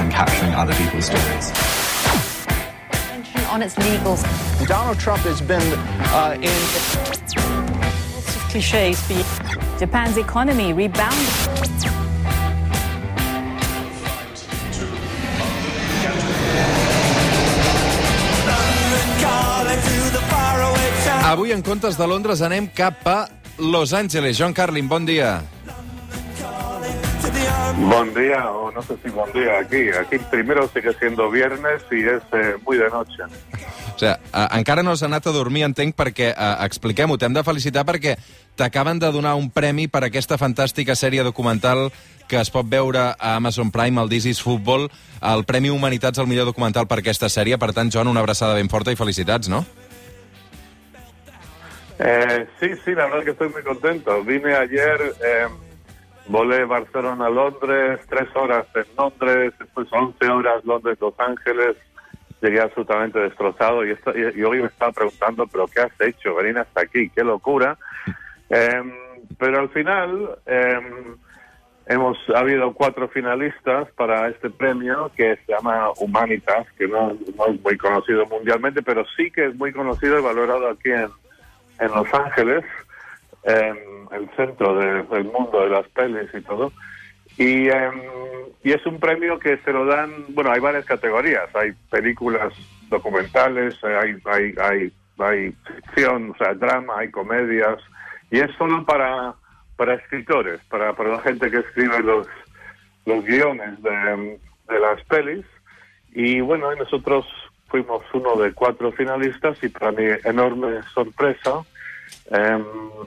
and capturing other people's stories. On its legals. Donald Trump has been uh, in. Lots of cliches. Japan's economy rebounded. Avui, en comptes de Londres, anem cap a Los Angeles. John Carlin, bon dia. Bon día, o no sé si bon día aquí. Aquí primero sigue siendo viernes y es eh, muy de noche. O sigui, eh, encara no has anat a dormir, entenc, perquè, eh, expliquem-ho, t'hem de felicitar perquè t'acaben de donar un premi per aquesta fantàstica sèrie documental que es pot veure a Amazon Prime, el This is Football, el Premi Humanitats al millor documental per aquesta sèrie. Per tant, John, una abraçada ben forta i felicitats, no? Eh, sí, sí, la verdad que estoy muy contento. Vine ayer, eh, volé Barcelona-Londres, tres horas en Londres, después 11 horas Londres-Los Ángeles. Llegué absolutamente destrozado y, esto, y, y hoy me estaba preguntando, ¿pero qué has hecho? Venir hasta aquí, qué locura. Eh, pero al final eh, hemos ha habido cuatro finalistas para este premio que se llama Humanitas, que no, no es muy conocido mundialmente, pero sí que es muy conocido y valorado aquí en, en Los Ángeles, el centro de- del mundo de las pelis y todo. Y, em, y es un premio que se lo dan, bueno, hay varias categorías. Hay películas documentales, eh, hay, hay, hay, hay ficción, o sea, drama, hay comedias. Y es solo para, para escritores, para, para la gente que escribe los, los guiones de, de las pelis. Y bueno, nosotros fuimos uno de cuatro finalistas y para mi enorme sorpresa em,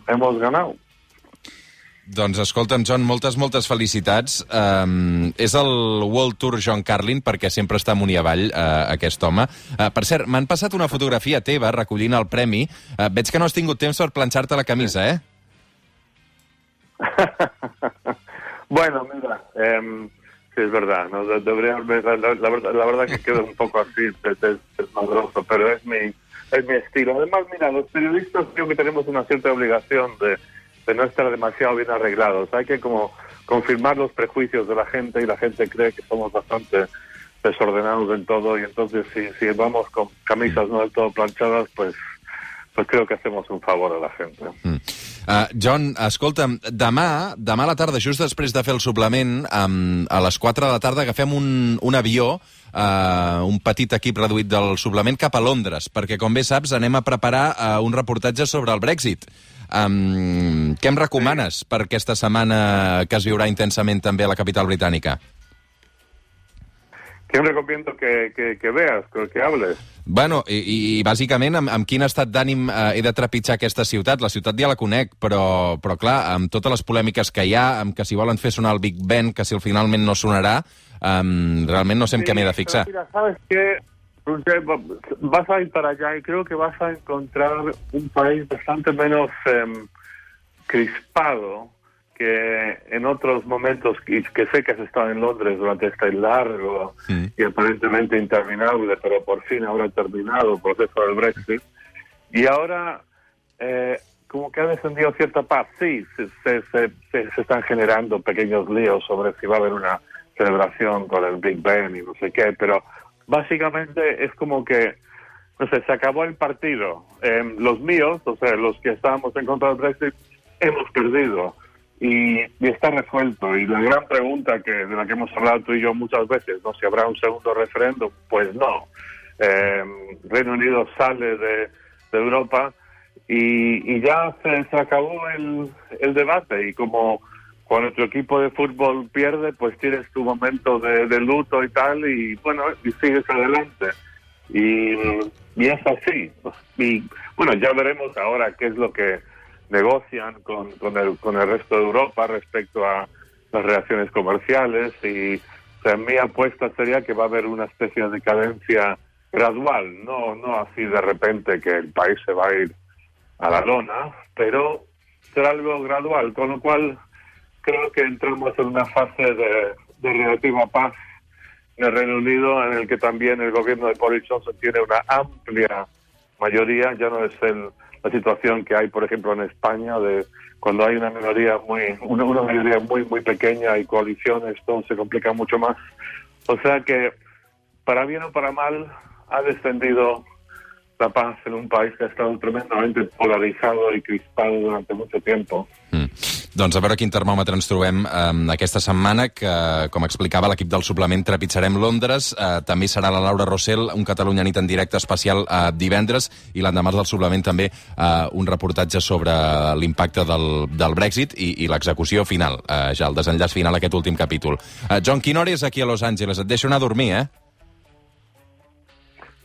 hemos ganado. Doncs escolta'm, John, moltes, moltes felicitats. Um, és el World Tour John Carlin, perquè sempre està amunt i avall, uh, aquest home. Uh, per cert, m'han passat una fotografia teva recollint el premi. Uh, veig que no has tingut temps per planxar-te la camisa, eh? Bueno, mira, em, sí es verdad, ¿no? De- debería la, la- la verdad, la verdad que queda un poco así, des- des- desmadroso, pero es mi, es mi estilo. Además, mira, los periodistas creo que tenemos una cierta obligación de, de no estar demasiado bien arreglados. Hay que como confirmar los prejuicios de la gente y la gente cree que somos bastante desordenados en todo y entonces si, si vamos con camisas no del todo planchadas, pues, pues creo que hacemos un favor a la gente. Uh, John, escolta'm, demà, demà a la tarda, just després de fer el suplement, um, a les 4 de la tarda agafem un, un avió, uh, un petit equip reduït del suplement, cap a Londres, perquè, com bé saps, anem a preparar uh, un reportatge sobre el Brexit. Um, què em recomanes per aquesta setmana que es viurà intensament també a la capital britànica? ¿Qué recomiendo que, que, que veas, que, que hables? Bueno, i, i, bàsicament, amb, amb quin estat d'ànim eh, he de trepitjar aquesta ciutat? La ciutat ja la conec, però, però clar, amb totes les polèmiques que hi ha, amb que si volen fer sonar el Big Ben, que si al finalment no sonarà, um, realment no sé en què m'he de fixar. Mira, ¿sabes va- Vas a ir para allá y creo que vas a encontrar un país bastante menos em, crispado que en otros momentos, y que sé que has estado en Londres durante este largo y aparentemente interminable, pero por fin ahora terminado el proceso del Brexit. Y ahora, eh, como que ha descendido cierta paz. Sí, se, se, se, se- están generando pequeños líos sobre si va a haber una celebración con el Big Ben y no sé qué, pero básicamente es como que, no sé, se acabó el partido. Eh, los míos, o sea, los que estábamos en contra del Brexit, hemos perdido. Y, está resuelto. Y la gran pregunta que de la que hemos hablado tú y yo muchas veces, ¿no? Si habrá un segundo referéndum, pues no. Eh, Reino Unido sale de, de Europa y, y ya se, se acabó el, el debate. Y como cuando tu equipo de fútbol pierde, pues tienes tu momento de, de luto y tal, y bueno, y sigues adelante. Y, y es así. Y bueno, ya veremos ahora qué es lo que negocian con, con, el, con el resto de Europa respecto a las relaciones comerciales y o sea, mi apuesta sería que va a haber una especie de decadencia gradual, no, no así de repente que el país se va a ir a la lona, pero será algo gradual, con lo cual creo que entramos en una fase de, de relativa paz en el Reino Unido, en el que también el gobierno de Boris Johnson tiene una amplia mayoría, ya no es el, la situación que hay, por ejemplo, en España, de cuando hay una minoría muy, una, una mayoría muy, muy pequeña y coaliciones, todo se complica mucho más. O sea que, para bien o para mal, ha descendido la paz en un país que ha estado tremendamente polarizado y crispado durante mucho tiempo. Mm. Doncs a veure quin termòmetre ens trobem eh, aquesta setmana, que, com explicava l'equip del suplement, trepitjarem Londres. Eh, també serà la Laura Rossell, un Catalunya nit en directe especial eh, divendres, i l'endemà del suplement també eh, un reportatge sobre l'impacte del, del Brexit i, i l'execució final, eh, ja el desenllaç final, aquest últim capítol. Eh, John, quina hora és aquí a Los Angeles? Et deixo anar a dormir, eh?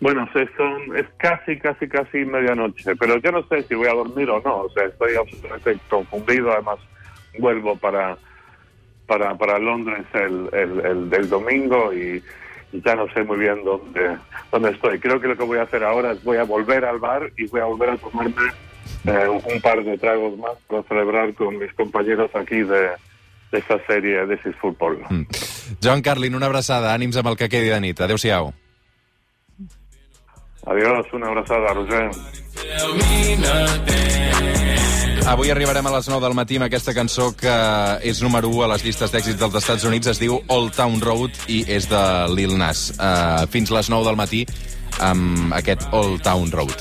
Bueno, son, es casi, casi, casi medianoche, pero yo no sé si voy a dormir o no, o sea, estoy absolutamente confundido, además vuelvo para, para, para Londres el, el, el, el domingo y, ya no sé muy bien dónde, dónde estoy. Creo que lo que voy a hacer ahora es voy a volver al bar y voy a volver a tomarme eh, un par de tragos más para celebrar con mis compañeros aquí de, de esta serie This is Football. Mm. John Carlin, una abraçada, ànims amb el que quedi de nit. Adéu-siau. Adiós, una abrazada, Roger. Avui arribarem a les 9 del matí amb aquesta cançó que és número 1 a les llistes d'èxits dels Estats Units. Es diu Old Town Road i és de Lil Nas. Uh, fins les 9 del matí amb aquest Old Town Road.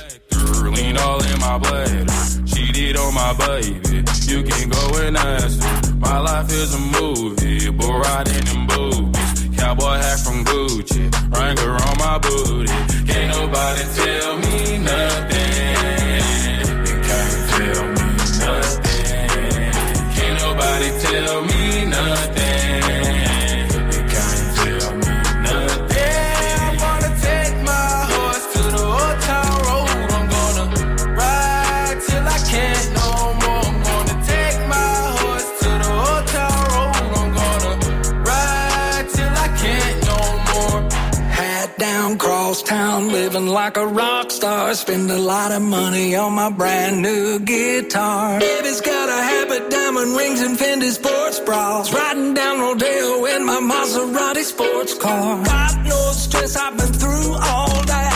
Lean all in my blood. Cheated on my baby. You can go and ask. My life is a movie. Bull riding in boobies. Cowboy hat from Gucci. Wrangler on my booty. Town, living like a rock star. Spend a lot of money on my brand new guitar. Baby's got a habit, diamond rings, and Fendi sports bras. Riding down Rodeo in my Maserati sports car. Got no stress, I've been through all that.